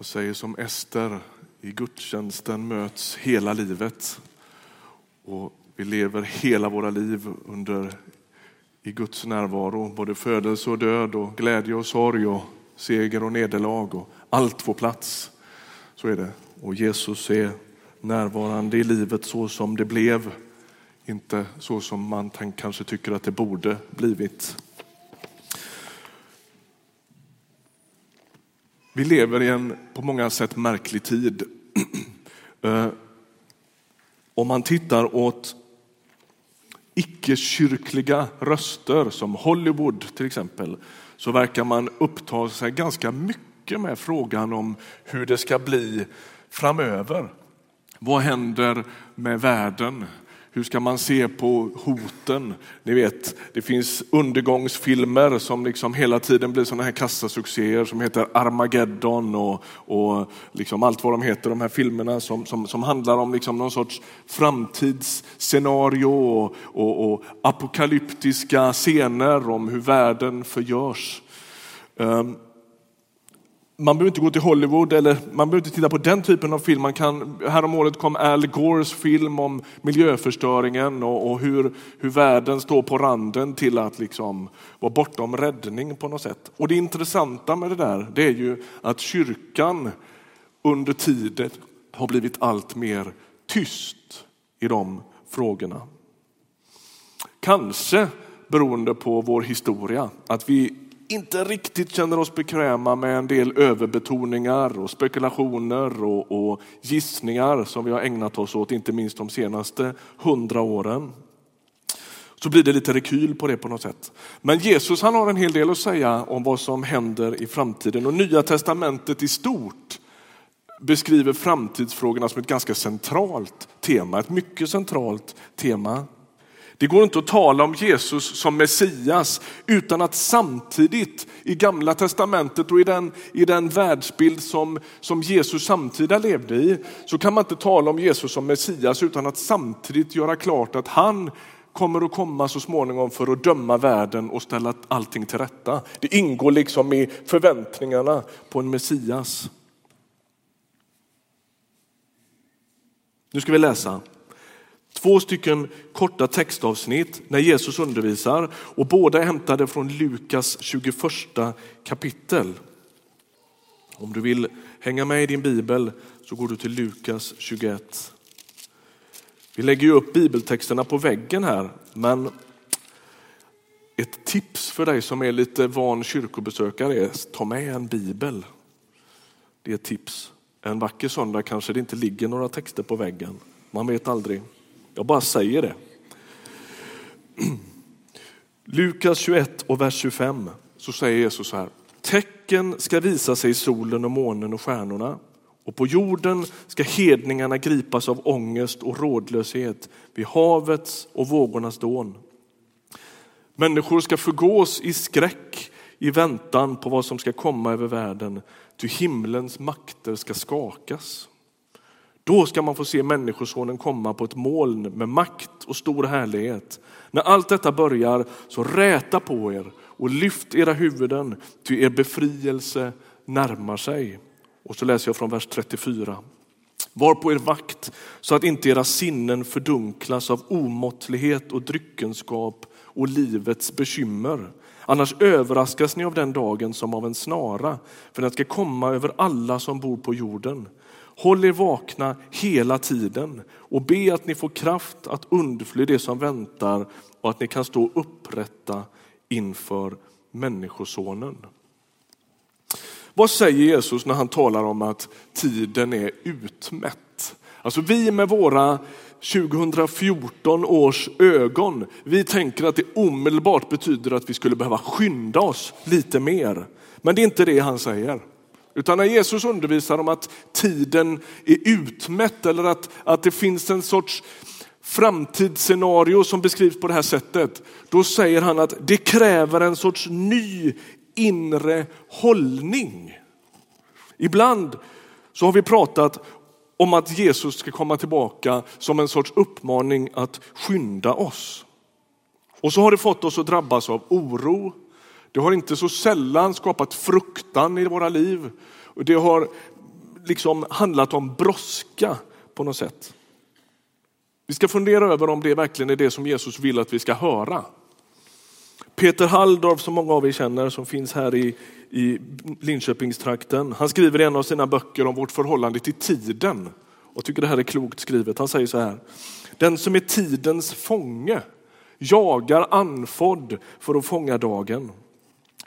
Jag säger som Ester, i gudstjänsten möts hela livet. Och vi lever hela våra liv under, i Guds närvaro, både födelse och död och glädje och sorg och seger och nederlag och allt får plats. Så är det. Och Jesus är närvarande i livet så som det blev, inte så som man kanske tycker att det borde blivit. Vi lever i en på många sätt märklig tid. Eh, om man tittar åt icke-kyrkliga röster som Hollywood till exempel så verkar man uppta sig ganska mycket med frågan om hur det ska bli framöver. Vad händer med världen? Hur ska man se på hoten? Ni vet, det finns undergångsfilmer som liksom hela tiden blir sådana här kassasuccéer som heter Armageddon och, och liksom allt vad de heter, de här filmerna som, som, som handlar om liksom någon sorts framtidsscenario och, och, och apokalyptiska scener om hur världen förgörs. Um, man behöver inte gå till Hollywood eller man behöver inte titta på den typen av film. Man kan, häromåret kom Al Gores film om miljöförstöringen och, och hur, hur världen står på randen till att liksom vara bortom räddning på något sätt. Och det intressanta med det där det är ju att kyrkan under tiden har blivit allt mer tyst i de frågorna. Kanske beroende på vår historia, att vi inte riktigt känner oss bekväma med en del överbetoningar och spekulationer och, och gissningar som vi har ägnat oss åt, inte minst de senaste hundra åren. Så blir det lite rekyl på det på något sätt. Men Jesus han har en hel del att säga om vad som händer i framtiden och Nya testamentet i stort beskriver framtidsfrågorna som ett ganska centralt tema, ett mycket centralt tema. Det går inte att tala om Jesus som Messias utan att samtidigt i gamla testamentet och i den, i den världsbild som, som Jesus samtida levde i så kan man inte tala om Jesus som Messias utan att samtidigt göra klart att han kommer att komma så småningom för att döma världen och ställa allting till rätta. Det ingår liksom i förväntningarna på en Messias. Nu ska vi läsa Två stycken korta textavsnitt när Jesus undervisar och båda är hämtade från Lukas 21 kapitel. Om du vill hänga med i din bibel så går du till Lukas 21. Vi lägger ju upp bibeltexterna på väggen här, men ett tips för dig som är lite van kyrkobesökare är att ta med en bibel. Det är ett tips. En vacker söndag kanske det inte ligger några texter på väggen. Man vet aldrig. Jag bara säger det. Lukas 21 och vers 25 så säger Jesus så här. Tecken ska visa sig i solen och månen och stjärnorna och på jorden ska hedningarna gripas av ångest och rådlöshet vid havets och vågornas dån. Människor ska förgås i skräck i väntan på vad som ska komma över världen, ty himlens makter ska skakas. Då ska man få se Människosonen komma på ett moln med makt och stor härlighet. När allt detta börjar, så räta på er och lyft era huvuden, ty er befrielse närmar sig. Och så läser jag från vers 34. Var på er vakt så att inte era sinnen fördunklas av omåttlighet och dryckenskap och livets bekymmer. Annars överraskas ni av den dagen som av en snara, för den ska komma över alla som bor på jorden. Håll er vakna hela tiden och be att ni får kraft att undfly det som väntar och att ni kan stå upprätta inför Människosonen. Vad säger Jesus när han talar om att tiden är utmätt? Alltså vi med våra 2014 års ögon, vi tänker att det omedelbart betyder att vi skulle behöva skynda oss lite mer. Men det är inte det han säger. Utan när Jesus undervisar om att tiden är utmätt eller att, att det finns en sorts framtidsscenario som beskrivs på det här sättet, då säger han att det kräver en sorts ny inre hållning. Ibland så har vi pratat om att Jesus ska komma tillbaka som en sorts uppmaning att skynda oss. Och så har det fått oss att drabbas av oro, det har inte så sällan skapat fruktan i våra liv. Det har liksom handlat om brådska på något sätt. Vi ska fundera över om det verkligen är det som Jesus vill att vi ska höra. Peter Halldorf, som många av er känner, som finns här i, i Linköpingstrakten. Han skriver i en av sina böcker om vårt förhållande till tiden. Och tycker det här är klokt skrivet. Han säger så här. Den som är tidens fånge jagar anfodd för att fånga dagen.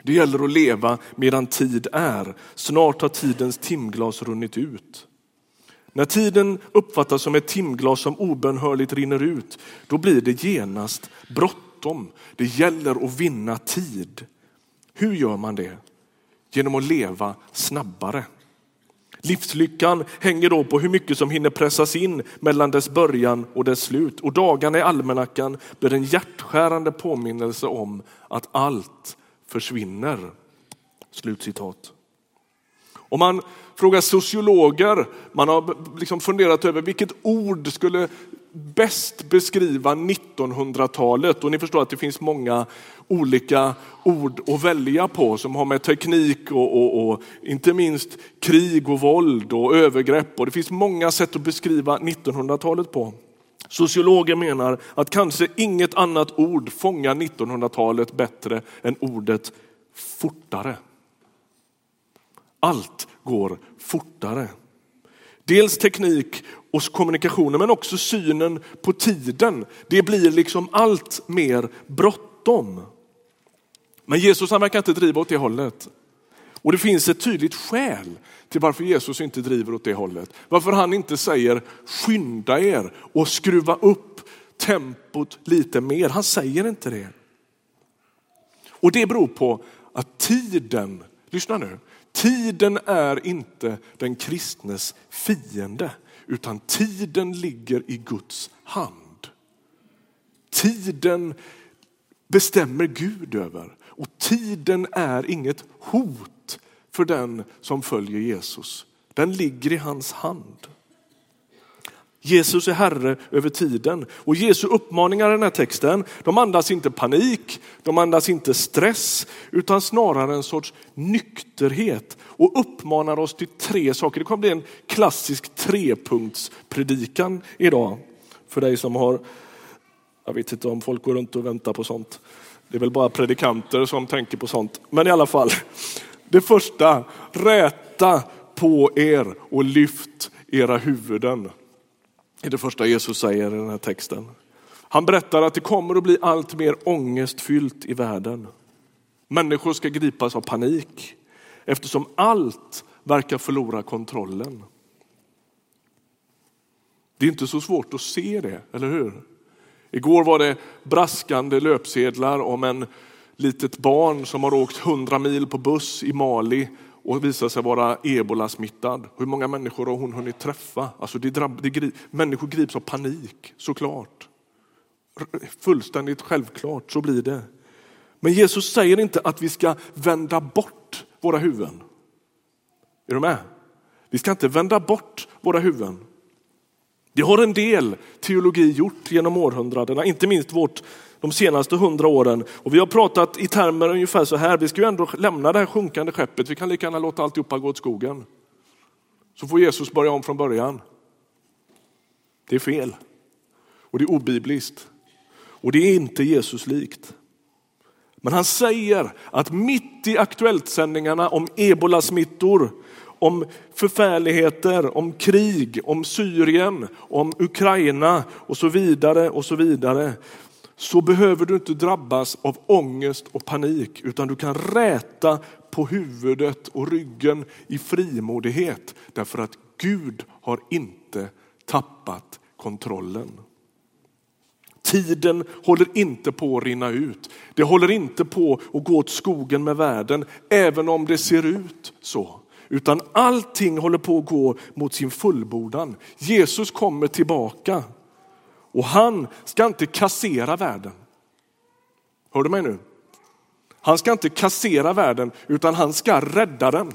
Det gäller att leva medan tid är. Snart har tidens timglas runnit ut. När tiden uppfattas som ett timglas som obönhörligt rinner ut, då blir det genast bråttom. Det gäller att vinna tid. Hur gör man det? Genom att leva snabbare. Livslyckan hänger då på hur mycket som hinner pressas in mellan dess början och dess slut. Och dagarna i almanackan blir en hjärtskärande påminnelse om att allt försvinner. Slutcitat. Om man frågar sociologer, man har liksom funderat över vilket ord skulle bäst beskriva 1900-talet och ni förstår att det finns många olika ord att välja på som har med teknik och, och, och, inte minst krig och våld och övergrepp och det finns många sätt att beskriva 1900-talet på. Sociologer menar att kanske inget annat ord fångar 1900-talet bättre än ordet fortare. Allt går fortare. Dels teknik och kommunikationen men också synen på tiden. Det blir liksom allt mer bråttom. Men Jesus han verkar inte driva åt det hållet. Och det finns ett tydligt skäl till varför Jesus inte driver åt det hållet. Varför han inte säger skynda er och skruva upp tempot lite mer. Han säger inte det. Och det beror på att tiden, lyssna nu, tiden är inte den kristnes fiende utan tiden ligger i Guds hand. Tiden bestämmer Gud över och tiden är inget hot för den som följer Jesus. Den ligger i hans hand. Jesus är herre över tiden och Jesu uppmaningar i den här texten, de andas inte panik, de andas inte stress, utan snarare en sorts nykterhet och uppmanar oss till tre saker. Det kommer bli en klassisk trepunktspredikan idag för dig som har, jag vet inte om folk går runt och väntar på sånt. Det är väl bara predikanter som tänker på sånt. Men i alla fall, det första, räta på er och lyft era huvuden Det är det första Jesus säger i den här texten. Han berättar att det kommer att bli allt mer ångestfyllt i världen. Människor ska gripas av panik eftersom allt verkar förlora kontrollen. Det är inte så svårt att se det, eller hur? Igår var det braskande löpsedlar om en litet barn som har åkt 100 mil på buss i Mali och visar sig vara ebolasmittad. Hur många människor har hon hunnit träffa? Alltså det drabb, det, människor grips av panik, såklart. Fullständigt självklart, så blir det. Men Jesus säger inte att vi ska vända bort våra huvuden. Är du med? Vi ska inte vända bort våra huvuden. Det har en del teologi gjort genom århundradena, inte minst vårt de senaste hundra åren. Och vi har pratat i termer ungefär så här, vi ska ju ändå lämna det här sjunkande skeppet, vi kan lika gärna låta alltihopa gå åt skogen. Så får Jesus börja om från början. Det är fel. Och det är obibliskt. Och det är inte Jesus likt. Men han säger att mitt i Aktuellt-sändningarna om ebolasmittor, om förfärligheter, om krig, om Syrien, om Ukraina och så vidare och så vidare så behöver du inte drabbas av ångest och panik utan du kan räta på huvudet och ryggen i frimodighet därför att Gud har inte tappat kontrollen. Tiden håller inte på att rinna ut. Det håller inte på att gå åt skogen med världen, även om det ser ut så. Utan allting håller på att gå mot sin fullbordan. Jesus kommer tillbaka. Och han ska inte kassera världen. Hör du mig nu? Han ska inte kassera världen utan han ska rädda den.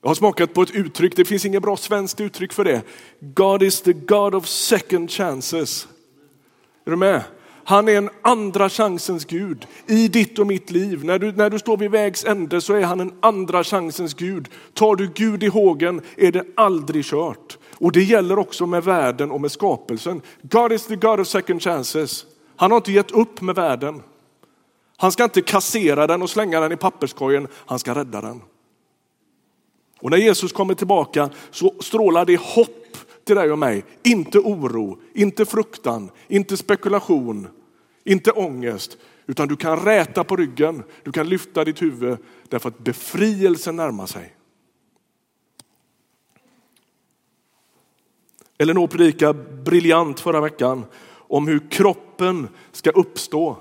Jag har smakat på ett uttryck, det finns inget bra svenskt uttryck för det. God is the God of second chances. Är du med? Han är en andra chansens Gud i ditt och mitt liv. När du, när du står vid vägs ände så är han en andra chansens Gud. Tar du Gud i hågen är det aldrig kört. Och det gäller också med världen och med skapelsen. God is the God of second chances. Han har inte gett upp med världen. Han ska inte kassera den och slänga den i papperskorgen, han ska rädda den. Och när Jesus kommer tillbaka så strålar det hopp till dig och mig. Inte oro, inte fruktan, inte spekulation, inte ångest. Utan du kan räta på ryggen, du kan lyfta ditt huvud därför att befrielsen närmar sig. Elinor predikade briljant förra veckan om hur kroppen ska uppstå.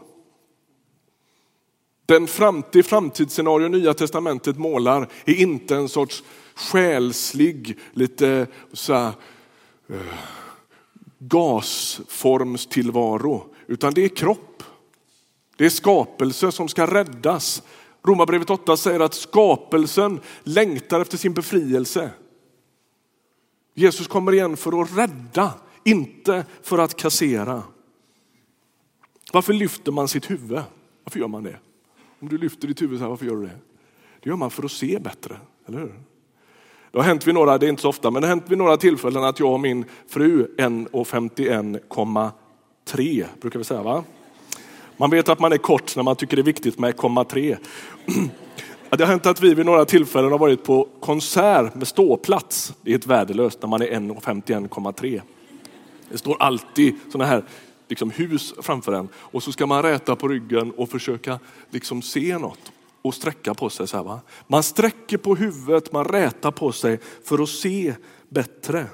Den framtid, framtidsscenario Nya Testamentet målar är inte en sorts själslig, lite så här, gasformstillvaro, utan det är kropp. Det är skapelse som ska räddas. Romarbrevet 8 säger att skapelsen längtar efter sin befrielse. Jesus kommer igen för att rädda, inte för att kassera. Varför lyfter man sitt huvud? Varför gör man det? Om du lyfter ditt huvud så här, varför gör du det? Det gör man för att se bättre, eller hur? Det har hänt vid några, det är inte så ofta, men det har hänt vid några tillfällen att jag och min fru 1,51,3 brukar vi säga va? Man vet att man är kort när man tycker det är viktigt med komma tre. Det har hänt att vi vid några tillfällen har varit på konsert med ståplats. Det är ett värdelöst när man är 1,51,3. Det står alltid sådana här liksom hus framför en och så ska man räta på ryggen och försöka liksom se något och sträcka på sig. Så här, va? Man sträcker på huvudet, man rätar på sig för att se bättre.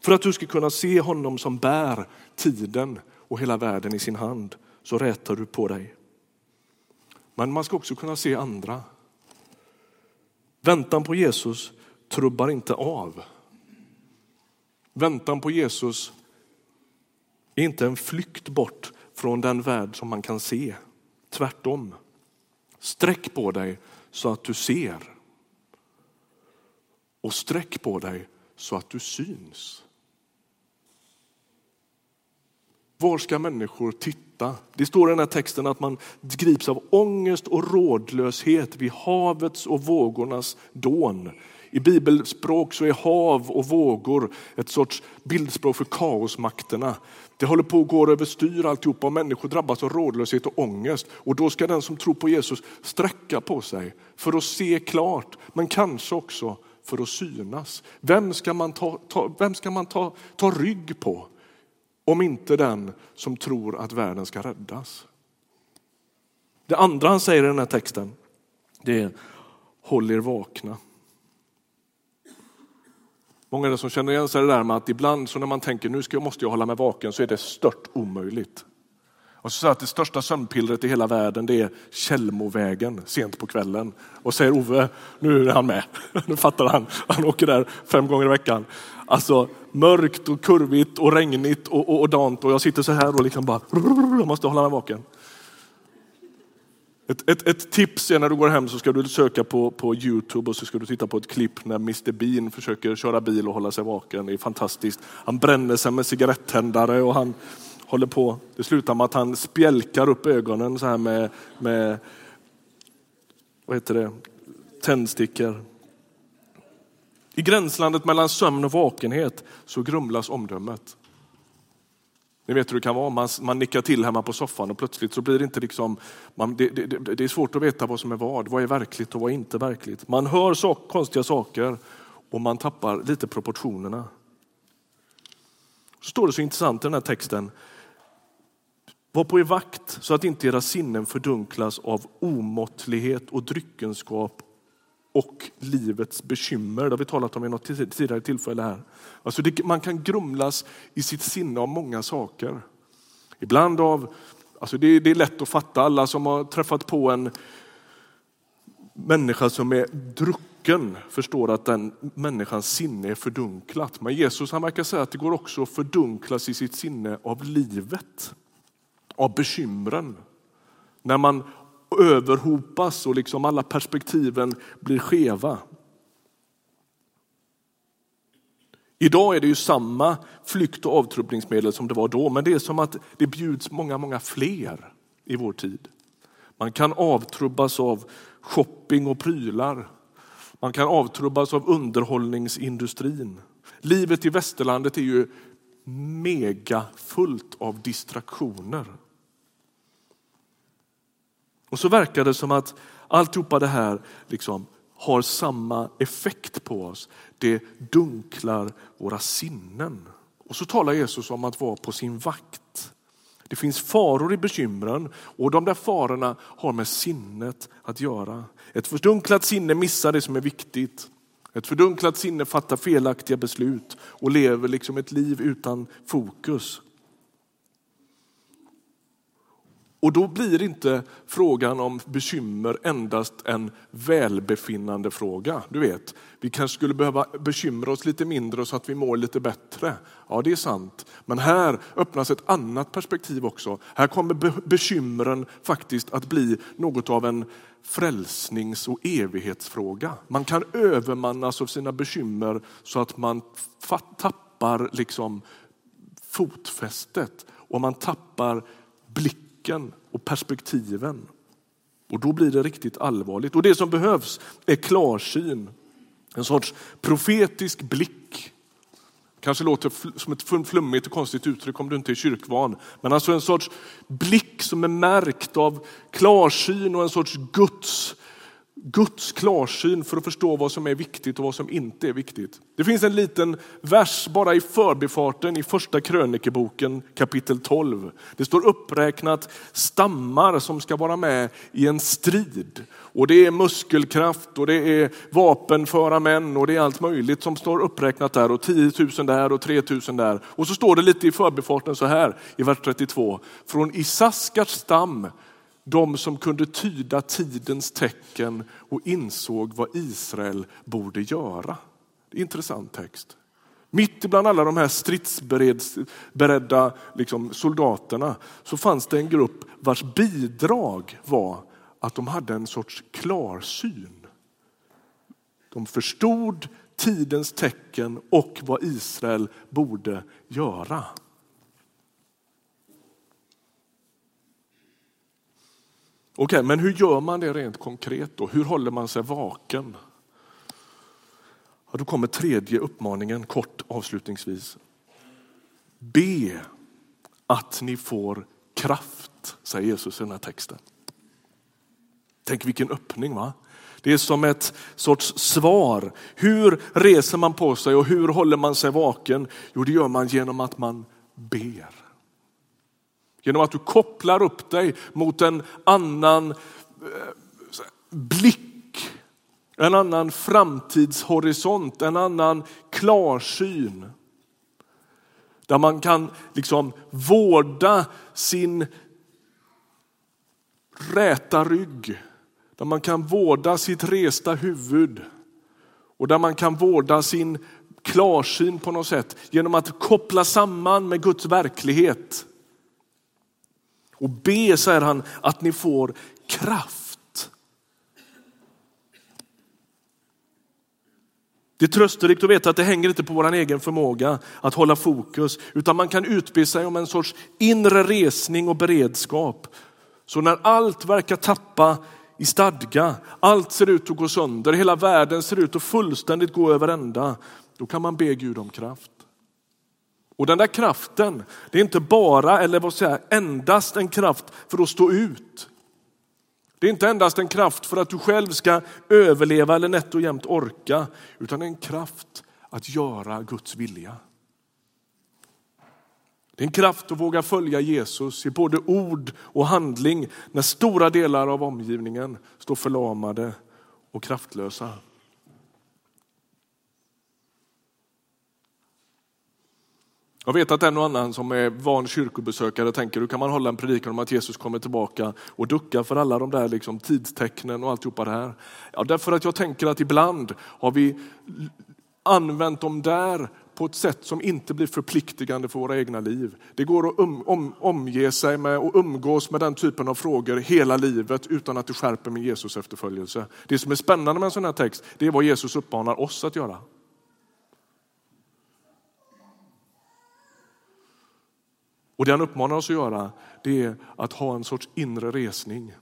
För att du ska kunna se honom som bär tiden och hela världen i sin hand så rätar du på dig. Men man ska också kunna se andra. Väntan på Jesus trubbar inte av. Väntan på Jesus är inte en flykt bort från den värld som man kan se. Tvärtom. Sträck på dig så att du ser. Och sträck på dig så att du syns. Var ska människor titta? Det står i den här texten att man grips av ångest och rådlöshet vid havets och vågornas dån. I bibelspråk så är hav och vågor ett sorts bildspråk för kaosmakterna. Det håller på att gå överstyr alltihopa och människor drabbas av rådlöshet och ångest. Och då ska den som tror på Jesus sträcka på sig för att se klart, men kanske också för att synas. Vem ska man ta, ta, vem ska man ta, ta rygg på om inte den som tror att världen ska räddas? Det andra han säger i den här texten, det är håll er vakna. Många av er som känner igen sig det där med att ibland så när man tänker nu ska, måste jag hålla mig vaken så är det stört omöjligt. Och så säger att det största sömnpillret i hela världen det är Källmovägen sent på kvällen. Och säger Ove, nu är han med. Nu fattar han. Han åker där fem gånger i veckan. Alltså mörkt och kurvigt och regnigt och, och, och dant och jag sitter så här och liksom bara, jag måste hålla mig vaken. Ett, ett, ett, tips är när du går hem så ska du söka på, på Youtube och så ska du titta på ett klipp när Mr Bean försöker köra bil och hålla sig vaken. Det är fantastiskt. Han bränner sig med cigarettändare och han håller på. Det slutar med att han spjälkar upp ögonen så här med, med vad heter det, tändstickor. I gränslandet mellan sömn och vakenhet så grumlas omdömet. Ni vet hur det kan vara, man, man nickar till hemma på soffan och plötsligt så blir det inte liksom, man, det, det, det, är svårt att veta vad som är vad, vad är verkligt och vad är inte verkligt. Man hör så, konstiga saker och man tappar lite proportionerna. Så står det så intressant i den här texten, var på er vakt så att inte era sinnen fördunklas av omåttlighet och dryckenskap och livets bekymmer. Det har vi talat om i något tidigare tillfälle här. Alltså det, man kan grumlas i sitt sinne av många saker. Ibland av, alltså det, det är lätt att fatta, alla som har träffat på en människa som är drucken förstår att den människans sinne är fördunklat. Men Jesus han verkar säga att det går också att fördunklas i sitt sinne av livet, av bekymren. När man överhopas och liksom alla perspektiven blir skeva. Idag är det ju samma flykt och avtrubbningsmedel som det var då, men det är som att det bjuds många, många fler i vår tid. Man kan avtrubbas av shopping och prylar. Man kan avtrubbas av underhållningsindustrin. Livet i västerlandet är ju megafullt av distraktioner. Och så verkar det som att alltihopa det här liksom har samma effekt på oss. Det dunklar våra sinnen. Och så talar Jesus om att vara på sin vakt. Det finns faror i bekymren och de där farorna har med sinnet att göra. Ett fördunklat sinne missar det som är viktigt. Ett fördunklat sinne fattar felaktiga beslut och lever liksom ett liv utan fokus. Och då blir inte frågan om bekymmer endast en välbefinnande fråga. Du vet, vi kanske skulle behöva bekymra oss lite mindre så att vi mår lite bättre. Ja, det är sant. Men här öppnas ett annat perspektiv också. Här kommer bekymren faktiskt att bli något av en frälsnings och evighetsfråga. Man kan övermannas av sina bekymmer så att man tappar liksom fotfästet och man tappar blicken blicken och perspektiven. Och då blir det riktigt allvarligt. Och det som behövs är klarsyn. En sorts profetisk blick. Kanske låter som ett flummigt och konstigt uttryck om du inte är kyrkvan. Men alltså en sorts blick som är märkt av klarsyn och en sorts Guds Guds klarsyn för att förstå vad som är viktigt och vad som inte är viktigt. Det finns en liten vers bara i förbifarten i första krönikeboken kapitel 12. Det står uppräknat stammar som ska vara med i en strid. Och det är muskelkraft och det är vapenföra män och det är allt möjligt som står uppräknat där och 10 000 där och 3 000 där. Och så står det lite i förbifarten så här i vers 32. Från Isaskars stam de som kunde tyda tidens tecken och insåg vad Israel borde göra. Intressant text. Mitt bland alla de här stridsberedda liksom, soldaterna så fanns det en grupp vars bidrag var att de hade en sorts klarsyn. De förstod tidens tecken och vad Israel borde göra. Okej, men hur gör man det rent konkret då? Hur håller man sig vaken? Ja, då kommer tredje uppmaningen kort avslutningsvis. Be att ni får kraft, säger Jesus i den här texten. Tänk vilken öppning va? Det är som ett sorts svar. Hur reser man på sig och hur håller man sig vaken? Jo, det gör man genom att man ber. Genom att du kopplar upp dig mot en annan eh, blick, en annan framtidshorisont, en annan klarsyn. Där man kan liksom vårda sin räta rygg, där man kan vårda sitt resta huvud och där man kan vårda sin klarsyn på något sätt genom att koppla samman med Guds verklighet. Och be, säger han, att ni får kraft. Det är trösterikt att veta att det hänger inte på vår egen förmåga att hålla fokus, utan man kan utbe sig om en sorts inre resning och beredskap. Så när allt verkar tappa i stadga, allt ser ut att gå sönder, hela världen ser ut att fullständigt gå över ända, då kan man be Gud om kraft. Och den där kraften, det är inte bara, eller vad säger endast en kraft för att stå ut. Det är inte endast en kraft för att du själv ska överleva eller nätt och jämt orka, utan en kraft att göra Guds vilja. Det är en kraft att våga följa Jesus i både ord och handling när stora delar av omgivningen står förlamade och kraftlösa. Jag vet att en och annan som är van kyrkobesökare tänker hur kan man hålla en predikan om att Jesus kommer tillbaka och ducka för alla de där liksom tidstecknen och alltihopa det här. Ja, därför att jag tänker att ibland har vi använt dem där på ett sätt som inte blir förpliktigande för våra egna liv. Det går att um, om, omge sig med och umgås med den typen av frågor hela livet utan att det skärper min Jesus efterföljelse. Det som är spännande med en sån här text, det är vad Jesus uppmanar oss att göra. Och det han uppmanar oss att göra det är att ha en sorts inre resning.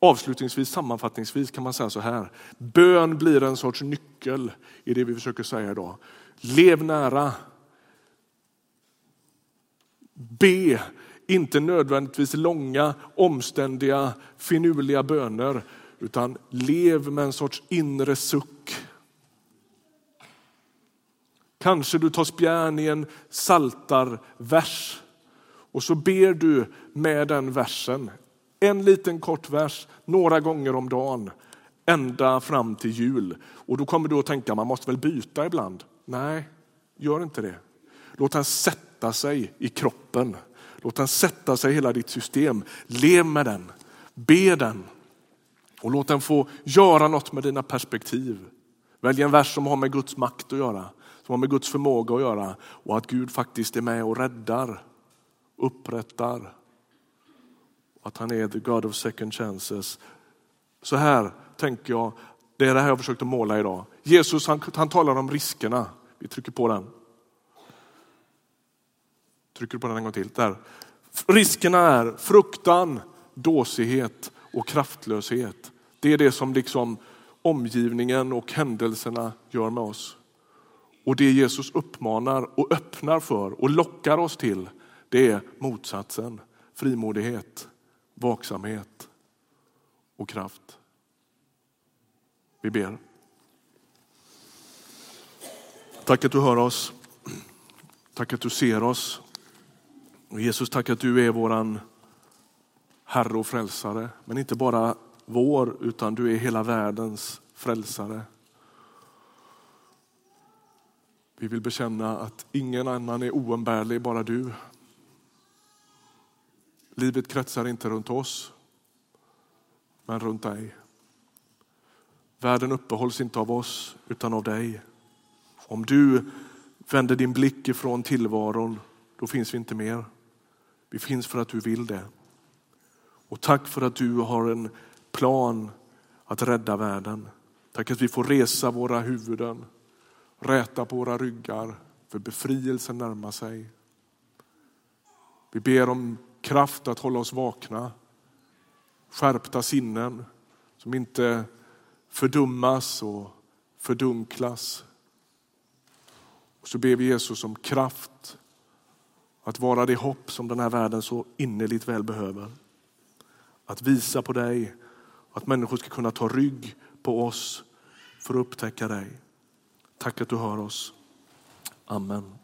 Avslutningsvis, sammanfattningsvis kan man säga så här. Bön blir en sorts nyckel i det vi försöker säga idag. Lev nära. Be, inte nödvändigtvis långa, omständiga, finurliga böner, utan lev med en sorts inre suck. Kanske du tar spjärn i en saltarvers och så ber du med den versen. En liten kort vers, några gånger om dagen, ända fram till jul. Och då kommer du att tänka, man måste väl byta ibland? Nej, gör inte det. Låt den sätta sig i kroppen. Låt den sätta sig i hela ditt system. Lev med den, be den och låt den få göra något med dina perspektiv. Välj en vers som har med Guds makt att göra, som har med Guds förmåga att göra och att Gud faktiskt är med och räddar, upprättar. Att han är the God of second chances. Så här tänker jag, det är det här jag försökt att måla idag. Jesus han, han talar om riskerna. Vi trycker på den. Trycker på den en gång till. Där. Riskerna är fruktan, dåsighet och kraftlöshet. Det är det som liksom omgivningen och händelserna gör med oss. Och det Jesus uppmanar och öppnar för och lockar oss till, det är motsatsen. Frimodighet, vaksamhet och kraft. Vi ber. Tack att du hör oss. Tack att du ser oss. Och Jesus, tack att du är våran Herre och frälsare. Men inte bara vår, utan du är hela världens frälsare. Vi vill bekänna att ingen annan är oumbärlig, bara du. Livet kretsar inte runt oss, men runt dig. Världen uppehålls inte av oss, utan av dig. Om du vänder din blick ifrån tillvaron, då finns vi inte mer. Vi finns för att du vill det. Och tack för att du har en plan att rädda världen. Tack att vi får resa våra huvuden, räta på våra ryggar, för befrielsen närmar sig. Vi ber om kraft att hålla oss vakna, skärpta sinnen som inte fördummas och fördunklas. Och så ber vi Jesus om kraft att vara det hopp som den här världen så innerligt väl behöver. Att visa på dig, att människor ska kunna ta rygg på oss för att upptäcka dig. Tack att du hör oss. Amen.